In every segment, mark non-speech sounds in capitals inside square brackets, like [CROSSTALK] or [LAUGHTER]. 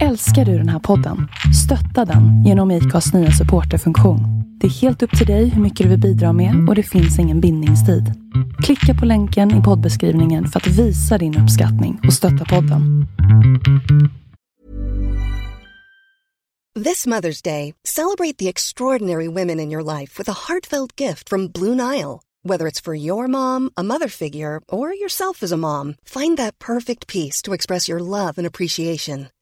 Älskar du den här podden? Stötta den genom IKAs nya supporterfunktion. Det är helt upp till dig hur mycket du vill bidra med och det finns ingen bindningstid. Klicka på länken i poddbeskrivningen för att visa din uppskattning och stötta podden. This Mother's Day, celebrate the extraordinary women in your life with a heartfelt gift from Blue Nile. Whether it's for your mom, a mother figure, or yourself as a mom, find that perfect piece to express your love and appreciation.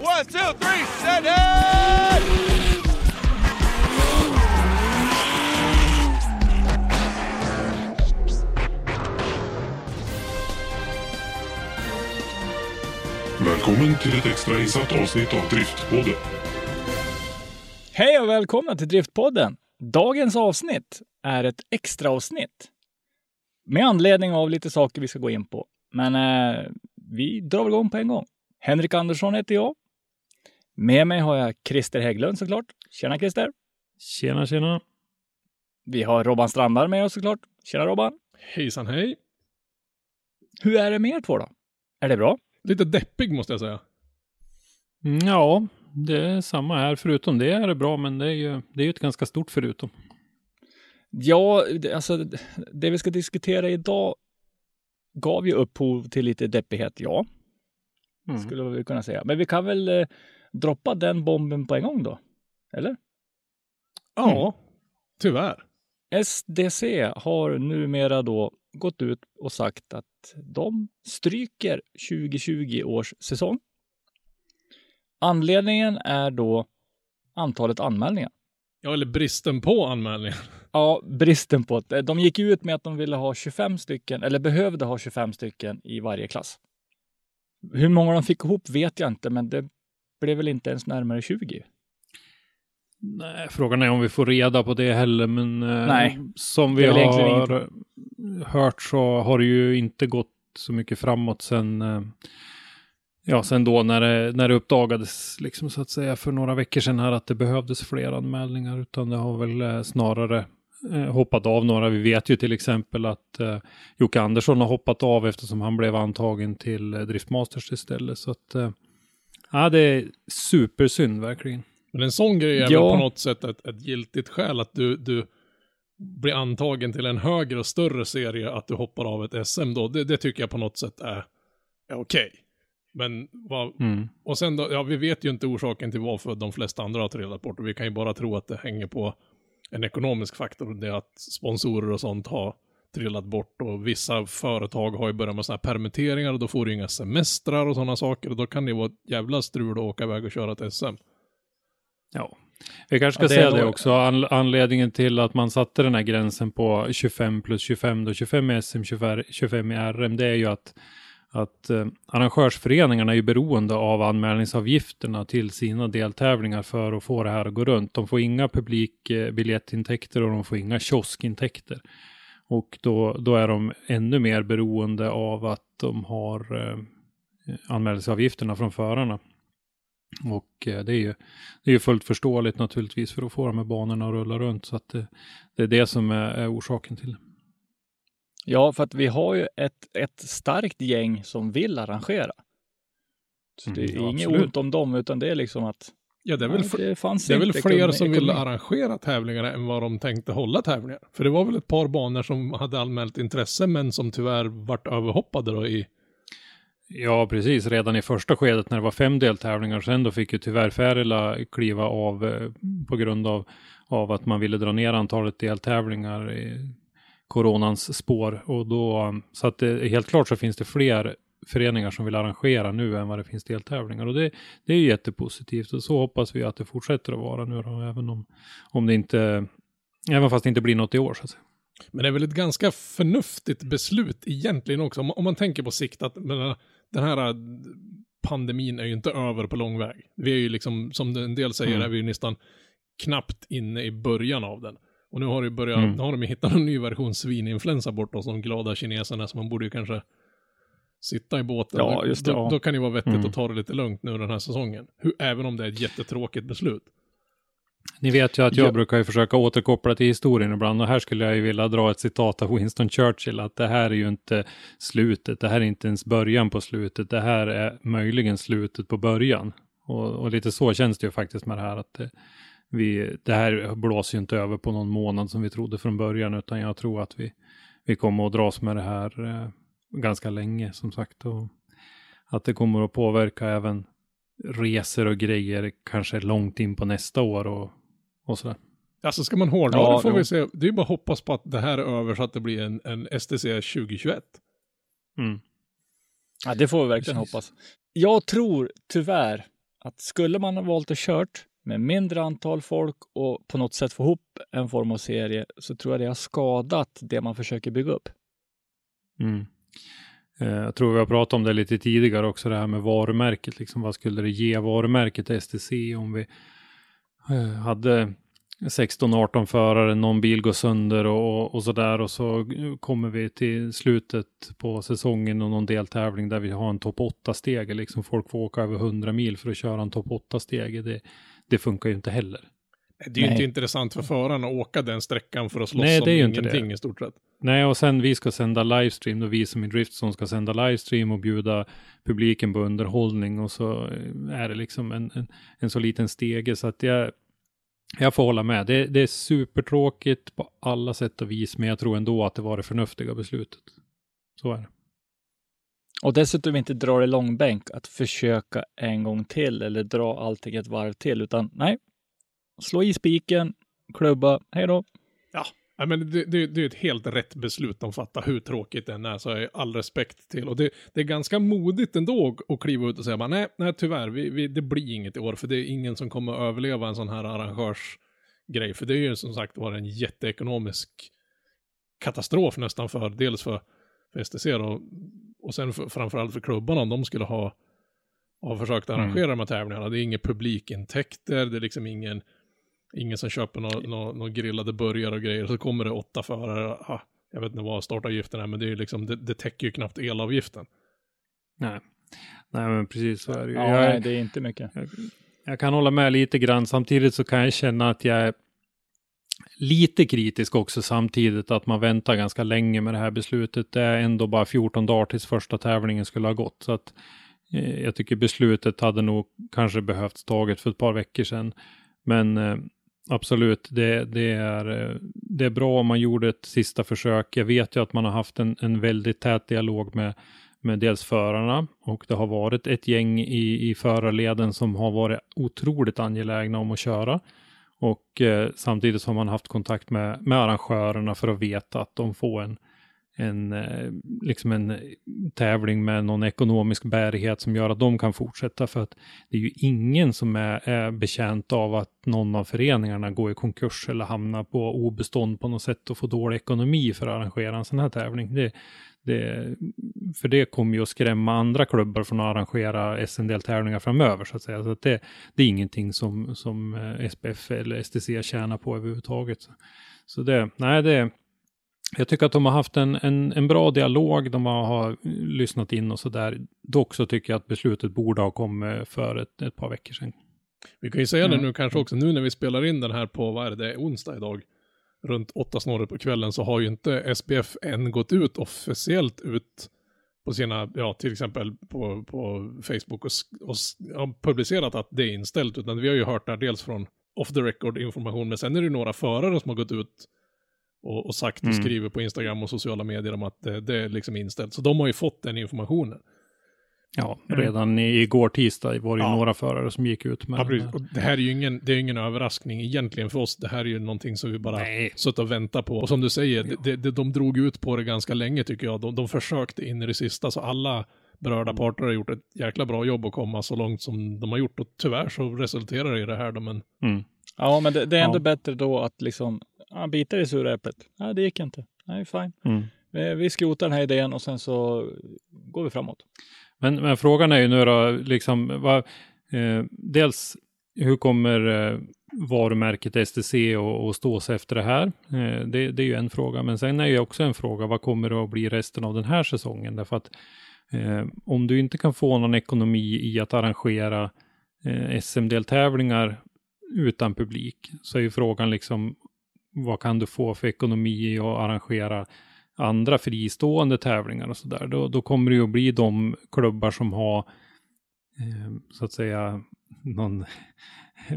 One, two, three, set it! Välkommen till ett extrainsatt avsnitt av Driftpodden. Hej och välkomna till Driftpodden. Dagens avsnitt är ett extra avsnitt. Med anledning av lite saker vi ska gå in på. Men eh, vi drar väl igång på en gång. Henrik Andersson heter jag. Med mig har jag Christer Hägglund såklart. Tjena Christer! Tjena, tjena. Vi har Robban Strandberg med oss såklart. Tjena Robban! Hejsan, hej. Hur är det med er två då? Är det bra? Lite deppig måste jag säga. Mm, ja, det är samma här. Förutom det är det bra, men det är ju, det är ju ett ganska stort förutom. Ja, det- alltså det vi ska diskutera idag gav ju upphov till lite deppighet, ja. Mm. Skulle vi kunna säga. Men vi kan väl eh, droppa den bomben på en gång då? Eller? Ja, tyvärr. SDC har numera då gått ut och sagt att de stryker 2020 års säsong. Anledningen är då antalet anmälningar. Ja, eller bristen på anmälningar. [LAUGHS] Ja, bristen på det. De gick ut med att de ville ha 25 stycken, eller behövde ha 25 stycken i varje klass. Hur många de fick ihop vet jag inte, men det blev väl inte ens närmare 20. Nej, frågan är om vi får reda på det heller, men eh, Nej, som vi har hört så har det ju inte gått så mycket framåt sen, eh, ja, sen då när det, när det uppdagades, liksom så att säga, för några veckor sedan här att det behövdes fler anmälningar, utan det har väl eh, snarare hoppat av några. Vi vet ju till exempel att eh, Jocke Andersson har hoppat av eftersom han blev antagen till eh, Driftmasters istället. Så att, eh, ja, det är supersynd verkligen. Men en sån grej är Ja. väl på något sätt ett, ett giltigt skäl att du, du blir antagen till en högre och större serie att du hoppar av ett SM då. Det, det tycker jag på något sätt är, är okej. Men vad, Mm. och sen då, ja vi vet ju inte orsaken till varför de flesta andra har trillat bort och vi kan ju bara tro att det hänger på en ekonomisk faktor. Det är att sponsorer och sånt har trillat bort och vissa företag har ju börjat med sådana här permitteringar och då får du inga semestrar och sådana saker och då kan det vara ett jävla strul att åka iväg och köra ett SM. Ja, vi kanske ska Ja, det säga det också. An anledningen till att man satte den här gränsen på 25 plus 25, då 25 i SM, 25, 25 i RM, det är ju att, att eh, arrangörsföreningarna är ju beroende av anmälningsavgifterna till sina deltävlingar för att få det här att gå runt. De får inga publikbiljettintäkter och de får inga kioskintäkter. Och då, då är de ännu mer beroende av att de har eh, anmälningsavgifterna från förarna. Och eh, det är ju det är ju fullt förståeligt naturligtvis för att få de här banorna att rulla runt. Så att det, det är det som är, är orsaken till det. Ja, för att vi har ju ett, ett starkt gäng som vill arrangera. Så det är Mm, inget absolut. ont om dem, utan det är liksom att Ja, det är väl, nej, det fanns Det är väl fler ekonomi- som vill ekonomi. arrangera tävlingarna än vad de tänkte hålla tävlingar. För det var väl ett par banor som hade anmält intresse men som tyvärr vart överhoppade då i... Ja, precis. Redan i första skedet när det var fem deltävlingar sen då fick ju tyvärr Färila kliva av eh, på grund av, av att man ville dra ner antalet deltävlingar i coronans spår. Och då, så att det, helt klart så finns det fler föreningar som vill arrangera nu än vad det finns deltävlingar. Och det, det är ju jättepositivt och så hoppas vi att det fortsätter att vara nu då, även om, om det inte, även fast det inte blir något i år så att säga. Men det är väl ett ganska förnuftigt beslut egentligen också. Om, om man tänker på sikt att men, den här äh, pandemin är ju inte över på lång väg. Vi är ju liksom, som en del säger, Mm. är vi ju nästan knappt inne i början av den. Och nu har, det börjat, Mm. nu har de ju hittat en ny version svininfluensa bort hos de glada kineserna, så man borde ju kanske sitta i båten. Ja, just det, då, ja. då kan det vara vettigt Mm. att ta det lite lugnt nu den här säsongen. Hur, även om det är ett jättetråkigt beslut. Ni vet ju att jag Ja. brukar ju försöka återkoppla till historien ibland och här skulle jag ju vilja dra ett citat av Winston Churchill att det här är ju inte slutet, det här är inte ens början på slutet, det här är möjligen slutet på början. Och, och lite så känns det ju faktiskt med det här att det, vi, det här blåser ju inte över på någon månad som vi trodde från början utan jag tror att vi, vi kommer att dras med det här eh, ganska länge som sagt och att det kommer att påverka även resor och grejer kanske långt in på nästa år och, och sådär. Alltså ska man hårdra Ja, det får jo. vi se. Det är ju bara att hoppas på att det här är över så att det blir en, en STC 2021. Mm. Ja, det får vi verkligen Precis. hoppas. Jag tror tyvärr att skulle man ha valt att kört med mindre antal folk och på något sätt få ihop en form av serie så tror jag det har skadat det man försöker bygga upp. Mm. Eh, jag tror vi har pratat om det lite tidigare också, det här med varumärket. Liksom, vad skulle det ge varumärket STC om vi eh, hade 16-18 förare, någon bil går sönder och, och sådär och så kommer vi till slutet på säsongen och någon deltävling där vi har en topp 8-stege. Liksom folk får åka över 100 mil för att köra en topp 8-stege. Det, det funkar ju inte heller. Det är ju inte intressant för förarna att åka den sträckan för att slåss Nej, om det är ju inte ingenting det. i stort sett. Nej, och sen vi ska sända livestream, då vi som i Driftson ska sända livestream och bjuda publiken på underhållning och så är det liksom en, en, en så liten stege så att jag, jag får hålla med. Det, det är supertråkigt på alla sätt och vis, men jag tror ändå att det var det förnuftiga beslutet. Så är det. Och dessutom inte dra det långbänk att försöka en gång till eller dra allting ett varv till, utan nej, slå i spiken, klubba, hej då. Ja, men det, det, det är ett helt rätt beslut de fattar, hur tråkigt det än är, så är all respekt till. Och det, det är ganska modigt ändå att kliva ut och säga nej, nej tyvärr, vi, vi, det blir inget i år, för det är ingen som kommer att överleva en sån här arrangörsgrej. För det är ju som sagt var en jätteekonomisk katastrof nästan för, dels för, för STC då, och sen för, framförallt för klubbarna om de skulle ha, ha försökt arrangera de här tävlingarna. Det är inga publikintäkter, det är liksom ingen Ingen som köper några nå, nå grillade burgare och grejer. Så kommer det åtta förare. Ah, jag vet inte vad startavgiften är, men det, är liksom, det, det täcker ju knappt elavgiften. Nej, nej men precis så är det ju. Ja, jag, nej, det är inte mycket. Jag, jag kan hålla med lite grann. Samtidigt så kan jag känna att jag är lite kritisk också samtidigt att man väntar ganska länge med det här beslutet. Det är ändå bara 14 dagar tills första tävlingen skulle ha gått. Så att eh, jag tycker beslutet hade nog kanske behövts taget för ett par veckor sedan. Men eh, absolut, det, det, är, eh, det är bra om man gjorde ett sista försök. Jag vet ju att man har haft en, en väldigt tät dialog med med dels förarna och det har varit ett gäng i, i förarleden som har varit otroligt angelägna om att köra. Och eh, samtidigt har man haft kontakt med, med arrangörerna för att veta att de får en, en, eh, liksom en eh, tävling med någon ekonomisk bärighet som gör att de kan fortsätta. För att det är ju ingen som är, är betjänt av att någon av föreningarna går i konkurs eller hamnar på obestånd på något sätt och får dålig ekonomi för att arrangera en sån här tävling. Det, det, för det kommer ju att skrämma andra klubbar från att arrangera SND-tävlingar framöver så att säga. Så att det, det är ingenting som, som eh, SPF eller STC tjänar på överhuvudtaget. Så, så det, nej det, jag tycker att de har haft en, en, en bra dialog, de har, har lyssnat in och så där. Dock så tycker jag att beslutet borde ha kommit för ett, ett par veckor sedan. Vi kan ju säga det Mm. nu kanske också, nu när vi spelar in den här på, vad är det, det onsdag idag. Runt åtta snåret på kvällen så har ju inte SPF än gått ut officiellt ut på sina, ja till exempel på, på Facebook och, och ja, publicerat att det är inställt. Utan vi har ju hört där dels från off the record information, men sen är det ju några förare som har gått ut och, och sagt och Mm. skrivit på Instagram och sociala medier om att det, det är liksom inställt. Så de har ju fått den informationen. Ja, redan i, igår tisdag var det ju Ja. några förare som gick ut med Ja. Och det här är ju ingen, det är ingen överraskning egentligen för oss. Det här är ju någonting som vi bara Nej. suttit och väntat på. Och som du säger, det, det, de drog ut på det ganska länge tycker jag. De, de försökte in i det sista, så alla berörda parter har gjort ett jäkla bra jobb att komma så långt som de har gjort. Och tyvärr så resulterar det i det här då, men Mm. Ja, men det, det är ändå Ja. bättre då att liksom ja, bita i det sura äpplet. Nej, det gick inte. Nej, fine. Mm. Vi, vi skrotar den här idén och sen så går vi framåt. Men, men frågan är ju nu då, liksom, vad, eh, dels hur kommer eh, varumärket STC att stå sig efter det här? Eh, det, det, är ju en fråga, men sen är ju också en fråga, vad kommer det att bli resten av den här säsongen? Därför att eh, om du inte kan få någon ekonomi i att arrangera eh, SM-deltävlingar utan publik, så är ju frågan liksom, vad kan du få för ekonomi i att arrangera andra fristående tävlingar och sådär. Då, då kommer det ju att bli de klubbar som har, eh, så att säga, någon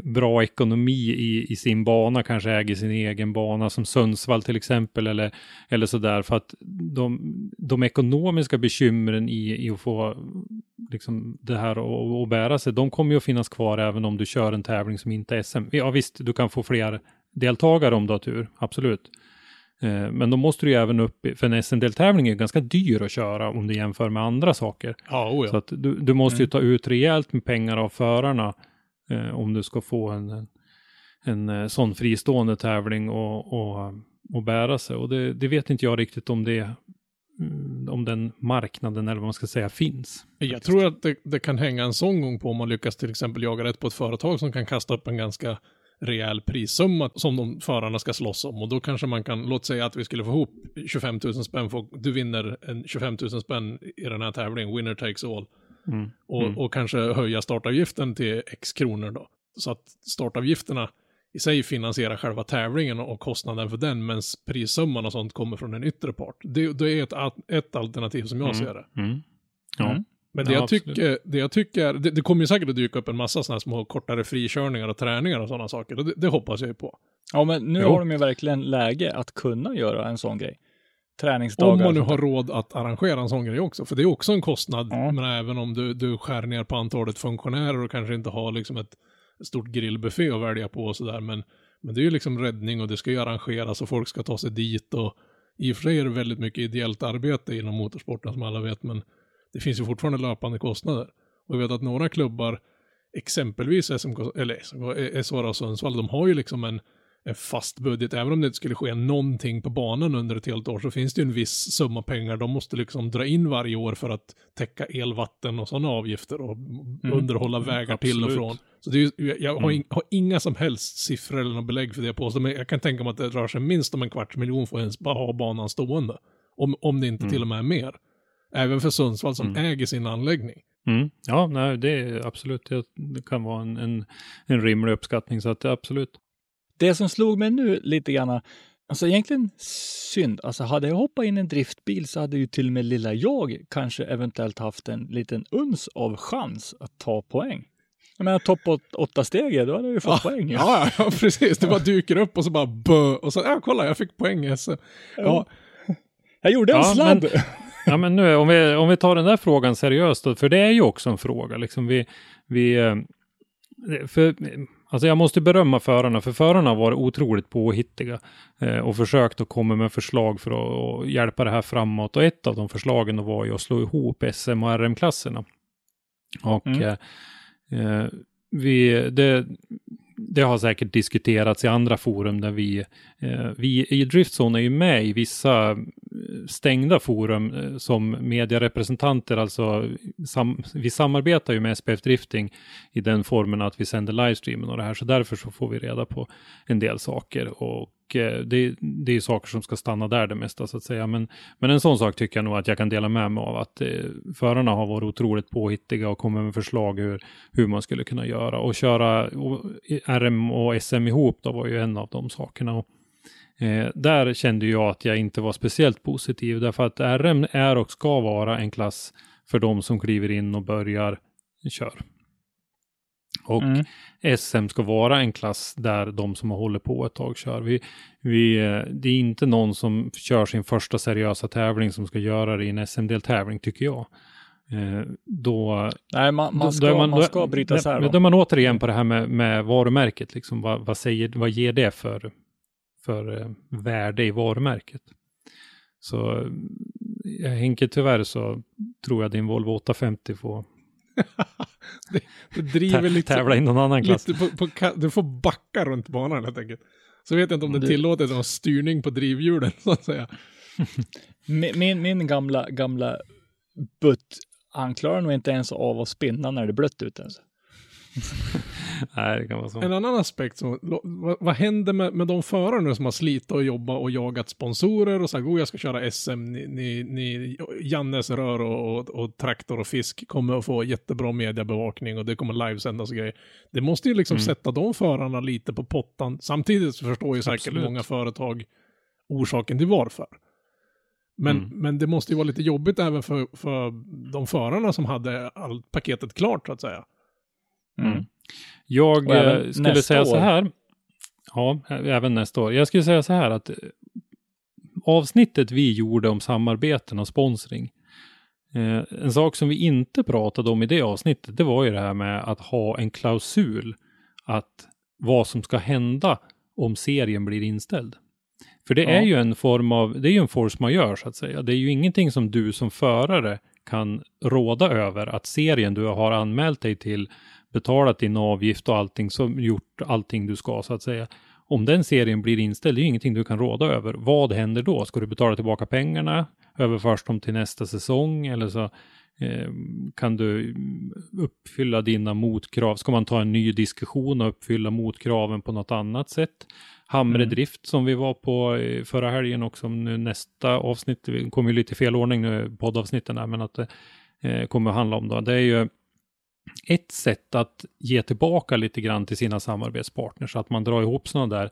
bra ekonomi i, i sin bana, kanske äger sin egen bana som Sundsvall till exempel eller, eller sådär. För att de, de ekonomiska bekymren i, i att få liksom, det här att bära sig, de kommer ju att finnas kvar även om du kör en tävling som inte är SM. Ja visst, du kan få fler deltagare om du har tur, absolut. Eh, men då måste du ju även upp, för en SM-deltävling är ganska dyr att köra om du jämför med andra saker. Ja, oh ja. Så att du, du måste ju mm. ta ut rejält med pengar av förarna om du ska få en, en, en, eh, sån fristående tävling och, och, och bära sig. Och det, det, vet inte jag riktigt om det mm, om den marknaden eller vad man ska säga finns. Jag tror att det, det kan hänga en sån gång på om man lyckas till exempel jaga rätt på ett företag som kan kasta upp en ganska rejäl prissumma som de förarna ska slåss om. Och då kanske man kan, låt säga att vi skulle få ihop 25 000 spänn, för du vinner en 25 000 spänn i den här tävlingen, winner takes all. Mm. Och, mm. och kanske höja startavgiften till x kronor då. Så att startavgifterna i sig finansierar själva tävlingen och kostnaden för den, men prissumman och sånt kommer från en yttre part. Det, det är ett, ett alternativ som jag mm. ser det. Mm. Ja. Mm. Men det, ja, jag tycker, det jag tycker, det, det kommer ju säkert att dyka upp en massa sådana små kortare frikörningar och träningar och sådana saker. Det, det hoppas jag ju på. Ja, men nu jo. har de ju verkligen läge att kunna göra en sån grej. Träningsdagar. Om man nu har råd att arrangera en sån grej också, för det är också en kostnad. Ja. Men även om du, du skär ner på antalet funktionärer och kanske inte har liksom ett stort grillbuffé att välja på och sådär. Men, men det är ju liksom räddning och det ska ju arrangeras och folk ska ta sig dit och i och för sig är det väldigt mycket ideellt arbete inom motorsporten som alla vet, men det finns ju fortfarande löpande kostnader. Och jag vet att några klubbar, exempelvis SMK, eller SHR och Sundsvall, de har ju liksom en fast budget. Även om det inte skulle ske någonting på banan under ett helt år så finns det ju en viss summa pengar de måste liksom dra in varje år för att täcka elvatten och sådana avgifter och mm. underhålla vägar Absolut. till och från. Så det är, jag har, mm. in, har, inga som helst siffror eller något belägg för det jag påstår, men jag kan tänka mig att det rör sig minst om en kvarts miljon för att ens bara ha banan stående. Om, om det inte mm. till och med är mer. Även för Sundsvall som mm. äger sin anläggning. Mm. Ja, nej, det är absolut, det kan vara en, en, en rimlig uppskattning, så att det är absolut. Det som slog mig nu lite grann, alltså egentligen synd, alltså hade jag hoppat in i en driftbil så hade ju till och med lilla jag kanske eventuellt haft en liten uns av chans att ta poäng. Jag menar topp åtta steg, då hade jag ju fått ja, poäng. Ja. ja, precis. Det bara dyker upp och så bara bö, och så, ja kolla, jag fick poäng SM. Ja. Jag gjorde en ja, sladd. Men, [LAUGHS] Ja, men nu, om, vi, om vi tar den där frågan seriöst, då, för det är ju också en fråga. Liksom vi, vi, eh, för, alltså jag måste berömma förarna, för förarna har varit otroligt påhittiga eh, och försökt att komma med förslag för att, hjälpa det här framåt. Och ett av de förslagen var ju att slå ihop SM och RM-klasserna. Och mm. eh, eh vi, det, det har säkert diskuterats i andra forum där vi, eh, vi i Driftzone är ju med i vissa eh, stängda forum eh, som medierepresentanter, alltså sam, vi samarbetar ju med SPF Drifting i den formen att vi sänder livestreamen och det här, så därför så får vi reda på en del saker och Eh, det, det är saker som ska stanna där det mesta så att säga. Men, men en sån sak tycker jag nog att jag kan dela med mig av att eh, förarna har varit otroligt påhittiga och kommit med förslag hur, hur man skulle kunna göra. Och köra och, RM och SM ihop då var ju en av de sakerna. Och, eh, där kände jag att jag inte var speciellt positiv därför att RM är och ska vara en klass för de som kliver in och börjar köra. Och mm. SM ska vara en klass där de som har hållit på ett tag kör. Vi, vi, det är inte någon som kör sin första seriösa tävling som ska göra det i en SM-deltävling tycker jag. Eh, då, Nej, man, man, ska, då man, man ska bryta isär. Då, då är man återigen på det här med, med varumärket. Liksom, vad, vad, säger, vad ger det för, för eh, värde i varumärket? Så Henke, tyvärr så tror jag din Volvo 850 får det, det driver lite... Tävla i någon annan klass. På, på, du får backa runt banan helt enkelt. Så vet jag inte om det du... tillåter att ha styrning på drivhjulen så att säga. min, min, min gamla, gamla butt han klarar nog inte ens av att spinna när det är blött ute. Alltså. [LAUGHS] Nej. En annan aspekt, som, vad, vad händer med, med de nu som har slitit och jobbat och jagat sponsorer och sagt oh, jag ska köra SM, ni, ni, ni Jannes rör och, och, och traktor och fisk kommer att få jättebra mediebevakning och det kommer livesändas och grejer. Det måste ju liksom sätta de förarna lite på pottan. Samtidigt så förstår ju säkert Absolut. många företag orsaken till varför. Men, Mm. men det måste ju vara lite jobbigt även för, för de förarna som hade allt paketet klart så att säga. Mm. Jag eh, skulle säga så år. här. Ja, även nästa år. Jag skulle säga så här att eh, avsnittet vi gjorde om samarbeten och sponsring. Eh, en sak som vi inte pratade om i det avsnittet, det var ju det här med att ha en klausul att vad som ska hända om serien blir inställd. För det Ja. är ju en form av, det är ju en force majeure så att säga. Det är ju ingenting som du som förare kan råda över att serien du har anmält dig till, betalat din avgift och allting, som gjort allting du ska så att säga. Om den serien blir inställd, det är ju ingenting du kan råda över. Vad händer då? Ska du betala tillbaka pengarna? Överförs de till nästa säsong? Eller så eh, kan du uppfylla dina motkrav? Ska man ta en ny diskussion och uppfylla motkraven på något annat sätt? Hamre Mm. Som vi var på eh, förra helgen och som nu nästa avsnitt, det kommer ju lite fel ordning nu poddavsnitten här, men att det eh, kommer att handla om då. Det är ju ett sätt att ge tillbaka lite grann till sina samarbetspartners, att man drar ihop sådana där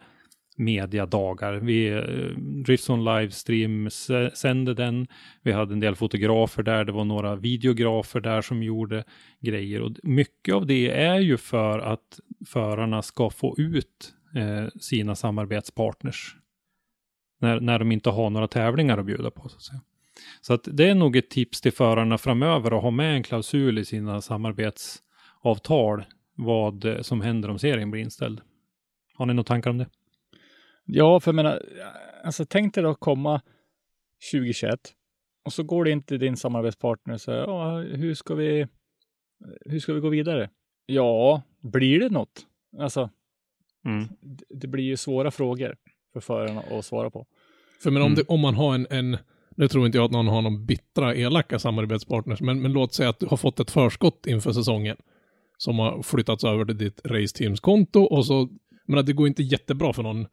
mediadagar. Vi, eh, Riffson Livestream sände den. Vi hade en del fotografer där, det var några videografer där som gjorde grejer. Och mycket av det är ju för att förarna ska få ut eh, sina samarbetspartners. När, när de inte har några tävlingar att bjuda på. Så att säga. Så att det är nog ett tips till förarna framöver att ha med en klausul i sina samarbetsavtal vad eh, som händer om serien blir inställd. Har ni några tankar om det? Ja, för jag menar, alltså tänk dig då komma 2021 och så går det inte din samarbetspartner och säger, ja, hur ska vi, hur ska vi gå vidare? Ja, blir det något? Alltså, Mm. det, det blir ju svåra frågor för förarna att svara på. För men om, Mm. det, om man har en, en, nu tror inte jag att någon har någon bittra, elaka samarbetspartners, men, men låt säga att du har fått ett förskott inför säsongen som har flyttats över till ditt raceteams-konto och så, men det går inte jättebra för någon,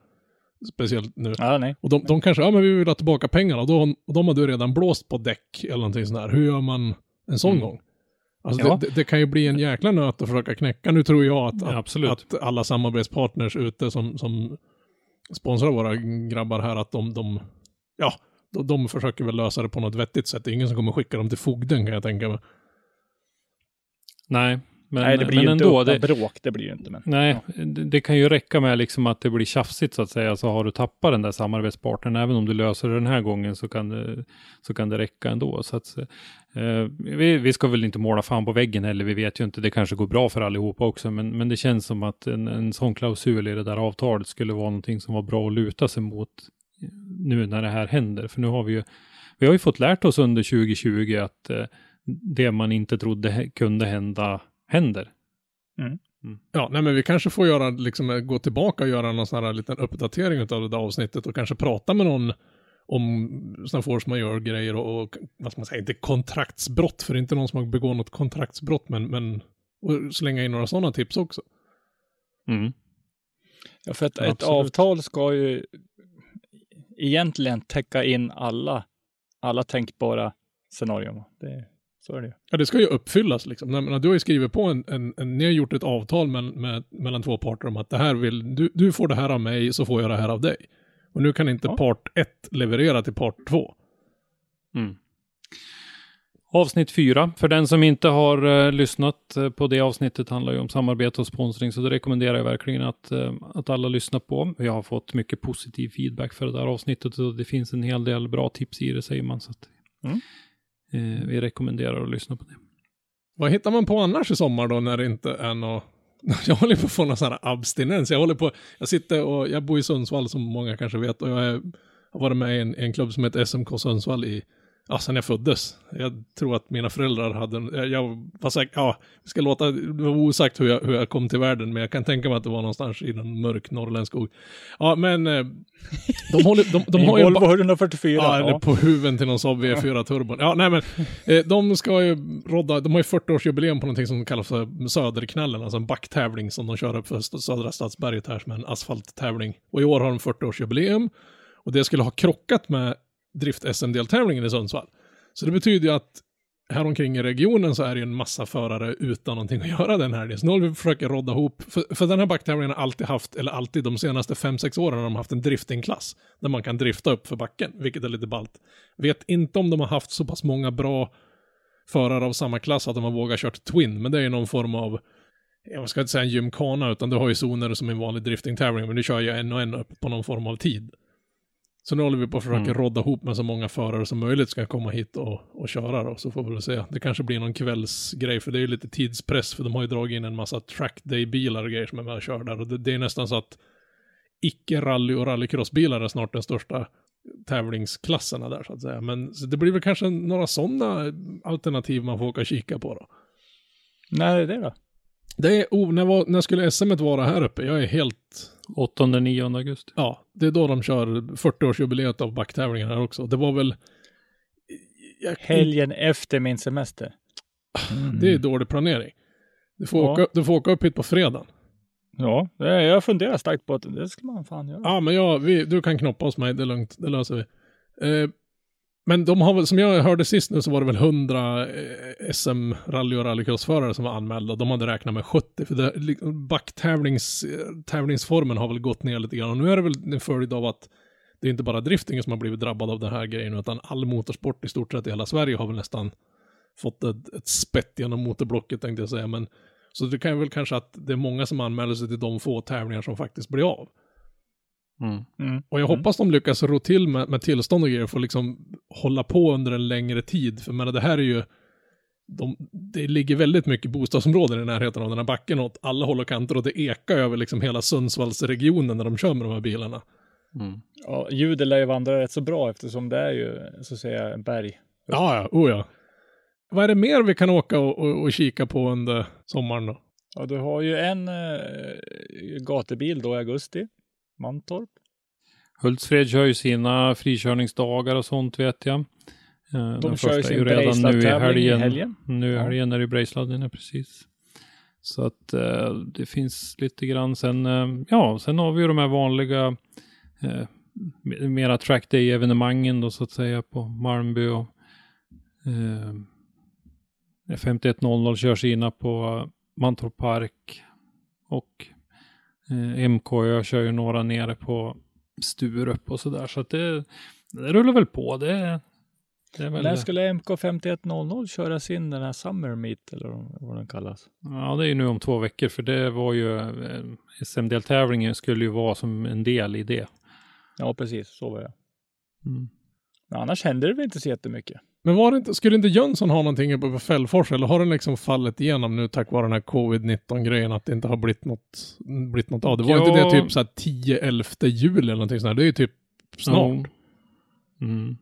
speciellt nu. Ja, nej. Och de, de kanske, ja men vi vill ha tillbaka pengarna, och, då, och de har du redan blåst på däck eller någonting sånt där. Hur gör man en sån Mm. gång? Alltså Ja. det, det, kan ju bli en jäkla nöt att försöka knäcka. Nu tror jag att, att, att alla samarbetspartners ute som, som sponsrar våra grabbar här, att de, de ja, de, de försöker väl lösa det på något vettigt sätt. Det är ingen som kommer skicka dem till fogden kan jag tänka mig. Nej, men, nej, det blir men ju inte ändå. Det, bråk, det blir ju inte. Men, nej, det, det kan ju räcka med liksom att det blir tjafsigt så att säga, så har du tappat den där samarbetspartnern. Även om du löser det den här gången så kan det, så kan det räcka ändå. Så att, eh, vi, vi ska väl inte måla fan på väggen heller, vi vet ju inte, det kanske går bra för allihopa också, men, men det känns som att en, en sån klausul i det där avtalet skulle vara någonting som var bra att luta sig mot nu när det här händer. För nu har vi ju, vi har ju fått lärt oss under 2020 att eh, det man inte trodde kunde hända, händer. Ja, nej men vi kanske får göra, liksom, gå tillbaka och göra någon sån här liten uppdatering av det där avsnittet och kanske prata med någon om sådana force majeure-grejer och, och, vad ska man säga, inte kontraktsbrott, för det är inte någon som har begått något kontraktsbrott, men, men och slänga in några sådana tips också. Mm. ja, för att Ja, ett absolut. avtal ska ju egentligen täcka in alla, alla tänkbara scenarion. Det, så är det ju. Ja, det ska ju uppfyllas liksom. Jag menar, du har ju skrivit på en, en, en ni har gjort ett avtal med, med, mellan två parter om att det här vill, du, du får det här av mig, så får jag det här av dig. Och nu kan inte Ja. part 1 leverera till part 2. Mm. Avsnitt fyra. För den som inte har eh, lyssnat eh, på det avsnittet handlar ju om samarbete och sponsring, så det rekommenderar jag verkligen att, eh, att alla lyssnar på. Jag har fått mycket positiv feedback för det där avsnittet och det finns en hel del bra tips i det säger man. Så att, Mm. eh, vi rekommenderar att lyssna på det. Vad hittar man på annars i sommar då när det inte är något... [LAUGHS] Jag håller på att få någon sån här abstinens. Jag håller på... Jag sitter och... Jag bor i Sundsvall som många kanske vet och jag är, har varit med i en, en klubb som heter SMK Sundsvall i ja, sen jag föddes. Jag tror att mina föräldrar hade, en- jag- var säker, ja, vi ska låta, det var osagt hur jag, hur jag kom till världen, men jag kan tänka mig att det var någonstans i någon mörk norrländsk skog. Ja, men eh, [LAUGHS] de, håller, de, de har ju... Volvo ba- 144. Ja, Ja, eller på huven till någon Saab V4 [LAUGHS] turbon. Ja, nej men, eh, de ska ju rodda, de har ju 40-årsjubileum på någonting som kallas för Söderknallen, alltså en backtävling som de kör upp för Södra Stadsberget här som en asfalttävling. Och i år har de 40-årsjubileum och det skulle ha krockat med drift-SM-deltävlingen i Sundsvall. Så det betyder ju att här omkring i regionen så är det ju en massa förare utan någonting att göra den här. Så nu håller vi försöker rodda ihop, för, för den här backtävlingen har alltid haft, eller alltid de senaste 5-6 åren har de haft en driftingklass. Där man kan drifta upp för backen, vilket är lite ballt. Vet inte om de har haft så pass många bra förare av samma klass att de har vågat kört Twin, men det är ju någon form av, jag ska inte säga en gymkana, utan du har ju zoner som en vanlig driftingtävling, men du kör ju en och en upp på någon form av tid. Så nu håller vi på att försöka Mm. rodda ihop med så många förare som möjligt ska komma hit och, och köra då, så får vi väl se. Det kanske blir någon kvällsgrej, för det är ju lite tidspress, för de har ju dragit in en massa trackday-bilar och grejer som är med och kör där. Och det, det är nästan så att icke-rally och rallycrossbilar är snart den största tävlingsklasserna där så att säga. Men det blir väl kanske några sådana alternativ man får åka och kika på då. När är det då? Det är, oh, när, var, när skulle SM vara här uppe? Jag är helt 8-9 augusti. Ja, det är då de kör 40-årsjubileet av backtävlingen här också. Det var väl... Jag, Helgen efter min semester. Mm. [LAUGHS] Det är dålig planering. Du får, Ja. åka, du får åka upp hit på fredagen. Ja, jag funderar starkt på att det ska man fan göra. Ja, men jag, vi, du kan knoppa hos mig, det är lugnt, det löser vi. Eh, men de har väl, som jag hörde sist nu så var det väl 100 eh, SM-rally och rallycrossförare som var anmälda. De hade räknat med 70, för det, har väl gått ner lite grann. Och nu är det väl en följd av att det är inte bara driftingen som har blivit drabbad av den här grejen, utan all motorsport i stort sett i hela Sverige har väl nästan fått ett, ett spett genom motorblocket tänkte jag säga. Men, så det kan ju väl kanske att det är många som anmäler sig till de få tävlingar som faktiskt blir av. Mm. Mm. Och jag hoppas de lyckas ro till med, med tillstånd och grejer för att liksom hålla på under en längre tid. För menar, det här är ju, de, det ligger väldigt mycket bostadsområden i närheten av den här backen åt alla håll och kanter och det ekar över liksom hela Sundsvallsregionen när de kör med de här bilarna. Mm. Ja, ljudet lär ju vandra rätt så bra eftersom det är ju så att säga berg. Ja, ja, oh ja. Vad är det mer vi kan åka och, och, och kika på under sommaren då? Ja, du har ju en eh, gatubil då i augusti. Mantorp. Hultsfred kör ju sina frikörningsdagar och sånt vet jag. Eh, De Den kör ju första är ju redan nu i Brejsla-tävling i helgen. helgen. Nu i helgen är det Brejsladden, ja, precis. Så att eh, det finns lite grann sen, eh, ja, sen har vi ju de här vanliga eh, me- mera track day evenemangen då så att säga på Malmby och eh, 5100 kör sina på Mantorp Park och eh, MK kör ju några nere på Sturup och sådär. Så att det, det rullar väl på. Det, det väl... När skulle MK 5100 köra sin den här Summer Meet eller vad den kallas? Ja, det är ju nu om två veckor för det var ju eh, SM-deltävlingen skulle ju vara som en del i det. Ja, precis. Så var det. Mm. Men annars händer det väl inte så jättemycket. Men var det inte, skulle inte Jönsson ha någonting uppe på Fällfors eller har den liksom fallit igenom nu tack vare den här covid-19 grejen att det inte har blivit något, blivit något av? Det var Ja. inte det typ så här 10-11 juli eller någonting sånt här. Det är ju typ snart. Mm.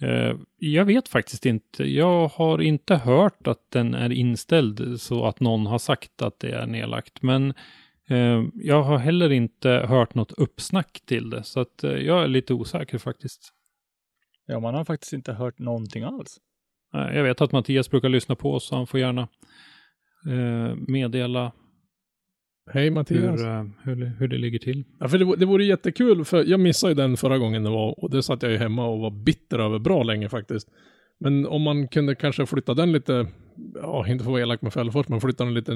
Eh, jag vet faktiskt inte. Jag har inte hört att den är inställd så att någon har sagt att det är nedlagt. Men eh, jag har heller inte hört något uppsnack till det. Så att eh, jag är lite osäker faktiskt. Ja, man har faktiskt inte hört någonting alls. Jag vet att Mattias brukar lyssna på oss så han får gärna eh, meddela Hej Mattias. hur, eh, hur, hur det ligger till. Ja, för det, vore- det vore jättekul, för jag missade ju den förra gången det var, och det satt jag ju hemma och var bitter över bra länge faktiskt. Men om man kunde kanske flytta den lite, ja, inte få vara elak med Fällfors, men flytta den lite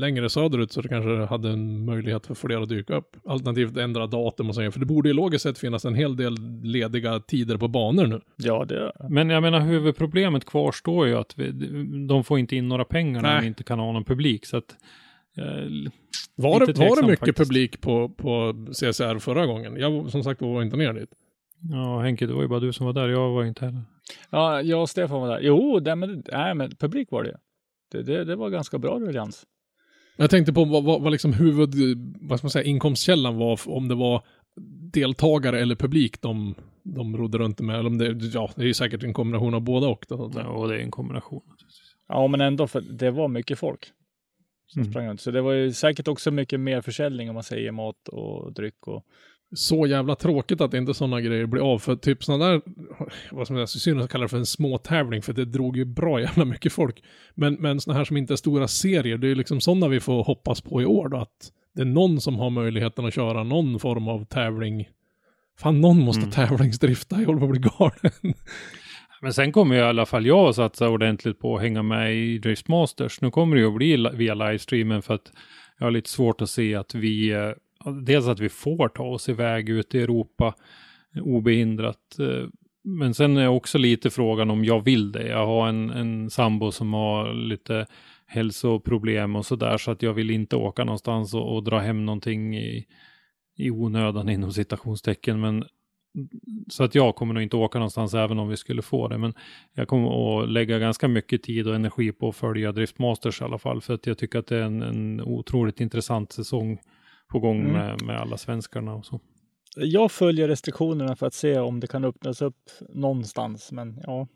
längre söderut så det kanske hade en möjlighet för fler att dyka upp. Alternativt ändra datum och så, för det borde ju logiskt sett finnas en hel del lediga tider på banor nu. Ja, det Men jag menar huvudproblemet kvarstår ju att vi, de får inte in några pengar när de inte kan ha någon publik. Så att, eh, Var det, var det mycket faktiskt. publik på, på CSR förra gången? Jag som sagt var inte ner dit. Ja, Henke, det var ju bara du som var där. Jag var inte heller. Ja, jag och Stefan var där. Jo, det, men, nej, men publik var det. Det, det, det var ganska bra ruljans. Jag tänkte på vad, vad, vad liksom huvud, vad ska man säga, inkomstkällan var, om det var deltagare eller publik de de rodde runt med. Eller om det, ja, det är ju säkert en kombination av båda och. Då. Ja, och det är en kombination. Ja, men ändå, för det var mycket folk som Mm. sprang runt. Så det var ju säkert också mycket mer försäljning om man säger mat och dryck och Så jävla tråkigt att inte sådana grejer blir av. För typ sådana där, vad som är synd att kalla det för en småtävling, för det drog ju bra jävla mycket folk. Men, men sådana här som inte är stora serier, det är liksom sådana vi får hoppas på i år då. Att det är någon som har möjligheten att köra någon form av tävling. Fan, någon måste Mm. tävlingsdrifta, jag håller på att bli galen. Men sen kommer ju i alla fall jag att satsa ordentligt på att hänga med i Drift Masters. Nu kommer det ju att bli li- via livestreamen för att jag har lite svårt att se att vi, eh, dels att vi får ta oss iväg ut i Europa eh, obehindrat. Eh, men sen är också lite frågan om jag vill det. Jag har en, en sambo som har lite hälsoproblem och sådär så att jag vill inte åka någonstans och, och dra hem någonting i, i onödan inom citationstecken. Men så att jag kommer nog inte åka någonstans även om vi skulle få det. Men jag kommer att lägga ganska mycket tid och energi på att följa Driftmasters i alla fall. För att jag tycker att det är en, en otroligt intressant säsong på gång Mm. med, med alla svenskarna och så. Jag följer restriktionerna för att se om det kan öppnas upp någonstans, men ja.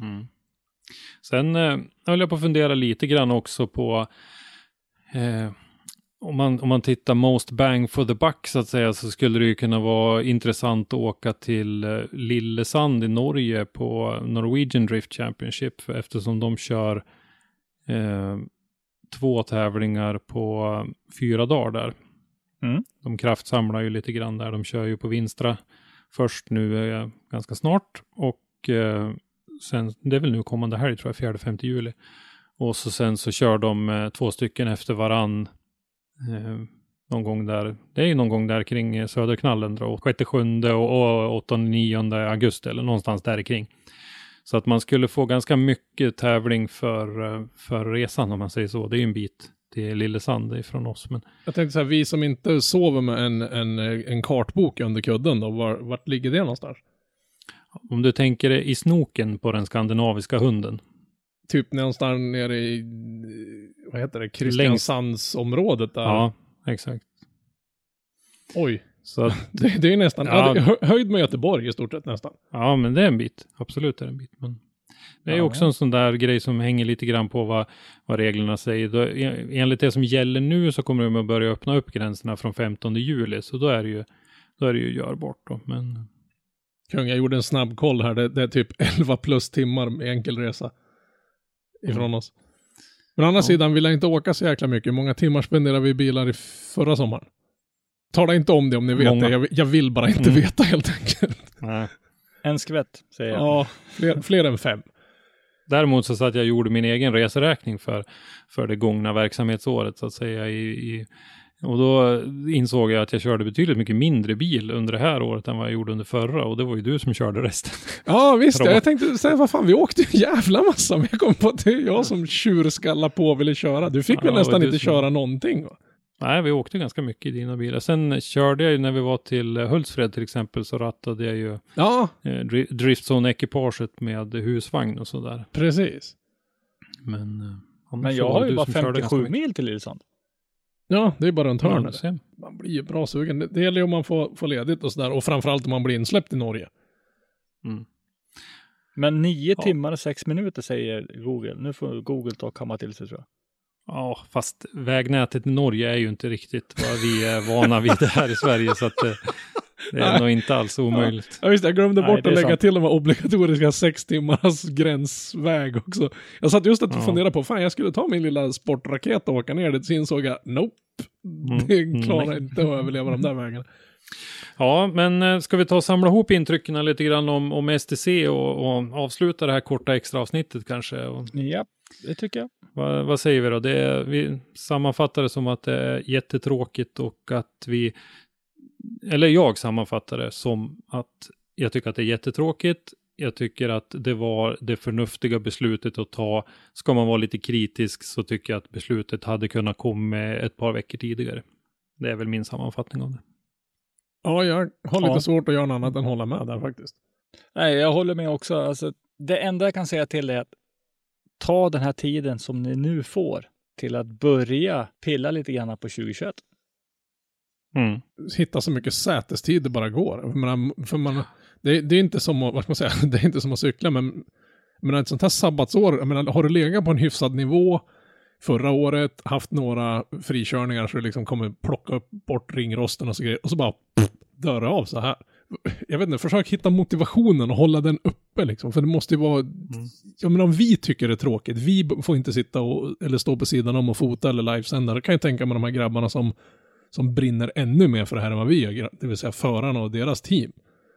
Mm. Sen eh, höll jag på att fundera lite grann också på eh, om, man, om man tittar most bang for the buck så att säga så skulle det ju kunna vara intressant att åka till eh, Lillesand i Norge på Norwegian Drift Championship eftersom de kör eh, två tävlingar på fyra dagar där. Mm. De kraftsamlar ju lite grann där. De kör ju på Vinstra först nu eh, ganska snart och eh, sen, det är väl nu kommande helg tror jag, 4-5 juli. Och så sen så kör de eh, två stycken efter varann. Eh, någon gång där, det är ju någon gång där kring eh, Söderknallen då, 6, 7 och, och 8, 9 augusti eller någonstans där kring. Så att man skulle få ganska mycket tävling för, eh, för resan om man säger så. Det är ju en bit till Lillesand ifrån oss. Men Jag tänkte så här, vi som inte sover med en, en, en kartbok under kudden då, var, vart ligger det någonstans? om du tänker dig i snoken på den skandinaviska hunden. Typ någonstans nere i, vad heter det, Kristiansandsområdet där. Ja, exakt. Oj, Så att, [LAUGHS] det, det är nästan, ja. Höjd med Göteborg i stort sett nästan. ja, men det är en bit. Absolut är det en bit. Men det är Ja, också en sån där grej som hänger lite grann på vad, vad reglerna säger. Då, en- enligt det som gäller nu så kommer de att börja öppna upp gränserna från 15 juli. Så då är det ju, då är det ju görbart då. Men Kung, jag gjorde en snabb koll här. Det, det är typ 11 plus timmar med enkel resa. Ifrån oss. Men å andra Ja. sidan vill jag inte åka så jäkla mycket. Hur många timmar spenderade vi i bilar i förra sommaren? Tala inte om det om ni vet Många. det. Jag, jag vill bara inte Mm. veta helt enkelt. nej. En skvätt, säger jag. Ja, fler, fler än fem. Däremot så satt jag och gjorde min egen reseräkning för, för det gångna verksamhetsåret så att säga. I, i, och då insåg jag att jag körde betydligt mycket mindre bil under det här året än vad jag gjorde under förra. Och det var ju du som körde resten. Ja, visst. Jag tänkte säga, vad fan, vi åkte ju en jävla massa. Men jag kom på att det är jag som tjurskallar på ville köra. Du fick Ja, väl nästan inte som- köra någonting? Va? Nej, vi åkte ganska mycket i dina bilar. Sen körde jag ju när vi var till Hultsfred till exempel så rattade jag ju Ja, eh, dri- Driftzone-ekipaget med husvagn och sådär. precis. Men, eh, Men jag har ju bara som körde ganska 57 mycket. mil till Lillesand. Ja, det är bara runt Ja, hörnet. ser. Man blir ju bra sugen. Det, det gäller ju om man får, får ledigt och sådär. Och framförallt om man blir insläppt i Norge. Mm. Men nio Ja. timmar och sex minuter säger Google. Nu får Google ta och kamma till sig tror jag. Ja, fast vägnätet i Norge är ju inte riktigt vad vi är vana vid här i Sverige. Så att eh, det är Nej. nog inte alls omöjligt. Ja visst, jag glömde Nej, bort det att lägga sant. till de här obligatoriska sex timmars gränsväg också. Jag satt just att Ja. fundera på, fan jag skulle ta min lilla sportraket och åka ner dit, så insåg jag, nope. Mm. Det klarar Nej. inte att överleva de där vägarna. Ja, men eh, ska vi ta och samla ihop intrycken lite grann om, om STC och, och avsluta det här korta extra avsnittet kanske? Och, Ja, det tycker jag. vad, vad säger vi då? Det är, vi sammanfattar det som att det är jättetråkigt och att vi, eller jag sammanfattar det som att jag tycker att det är jättetråkigt. Jag tycker att det var det förnuftiga beslutet att ta. Ska man vara lite kritisk så tycker jag att beslutet hade kunnat komma ett par veckor tidigare. Det är väl min sammanfattning av det. Ja, jag har lite Ja. svårt att göra något annat än hålla med där faktiskt. Nej, jag håller med också. Alltså, det enda jag kan säga till är att ta den här tiden som ni nu får till att börja pilla lite grann på 2021. Mm. hitta så mycket sätestid det bara går. Menar, för man, det, det är inte som att, vad ska man säga, [LAUGHS] det är inte som att cykla, men menar, ett sånt här sabbatsår, jag menar, har du legat på en hyfsad nivå förra året, haft några frikörningar så du liksom kommer plocka upp bort ringrosten och så grejer, och så bara pff, dör det av så här. Jag vet inte, försök hitta motivationen och hålla den uppe liksom, för det måste ju vara, jag menar om vi tycker det är tråkigt, vi får inte sitta och, eller stå på sidan om och fota eller livesända, det kan jag tänka mig de här grabbarna som, som brinner ännu mer för det här än vad vi gör, det vill säga förarna och deras team.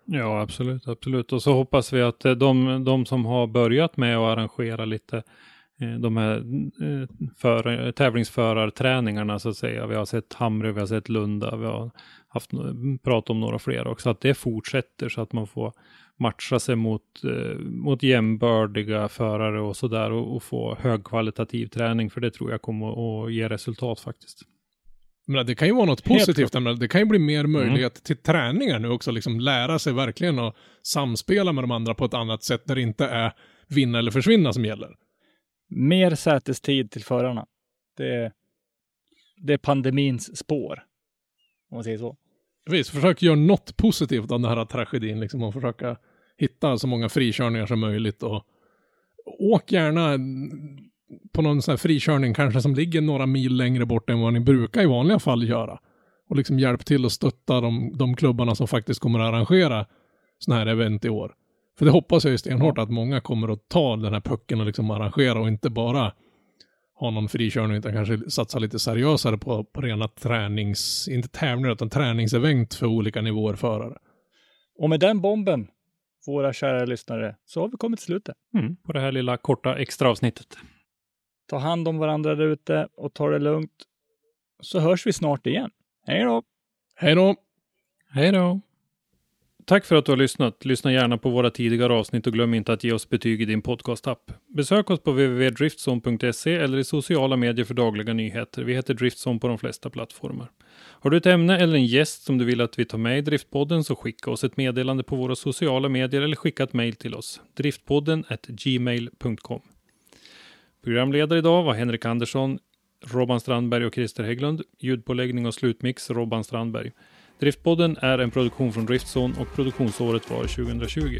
Ja, absolut, absolut. Och så hoppas vi att eh, de, de som har börjat med att arrangera lite de här eh, för, tävlingsförarträningarna så att säga. Vi har sett Hamre, vi har sett Lunda, vi har haft prat om några fler också. Att det fortsätter så att man får matcha sig mot, eh, mot jämbördiga förare och sådär och, och få högkvalitativ träning. För det tror jag kommer att ge resultat faktiskt. Men det kan ju vara något positivt, menar, det kan ju bli mer möjlighet Mm. till träningar nu också, liksom lära sig verkligen att samspela med de andra på ett annat sätt där det inte är vinna eller försvinna som gäller. Mer sätestid till förarna. Det, det är pandemins spår. Om man säger så. Visst, försök göra något positivt av den här tragedin, liksom, och försöka hitta så många frikörningar som möjligt och åk gärna på någon sån här frikörning kanske som ligger några mil längre bort än vad ni brukar i vanliga fall göra. Och liksom hjälp till att stötta de, de klubbarna som faktiskt kommer att arrangera sådana här event i år. För det hoppas jag ju stenhårt att många kommer att ta den här pucken och liksom arrangera och inte bara ha någon frikörning utan kanske satsa lite seriösare på, på rena tränings, inte tävlingar utan träningsevent för olika nivåer förare. Och med den bomben, våra kära lyssnare, så har vi kommit till slutet. Mm, på det här lilla korta extra avsnittet. Ta hand om varandra där ute och ta det lugnt. Så hörs vi snart igen. Hej då! Hej då! Hej då! Tack för att du har lyssnat. Lyssna gärna på våra tidigare avsnitt och glöm inte att ge oss betyg i din podcastapp. Besök oss på www.driftzone.se eller i sociala medier för dagliga nyheter. Vi heter Driftzone på de flesta plattformar. Har du ett ämne eller en gäst som du vill att vi tar med i Driftpodden så skicka oss ett meddelande på våra sociala medier eller skicka ett mejl till oss. Driftpodden gmail.com. Programledare idag var Henrik Andersson, Robban Strandberg och Christer Hägglund. Ljudpåläggning och slutmix Robban Strandberg. Driftpodden är en produktion från Driftzone och produktionsåret var 2020.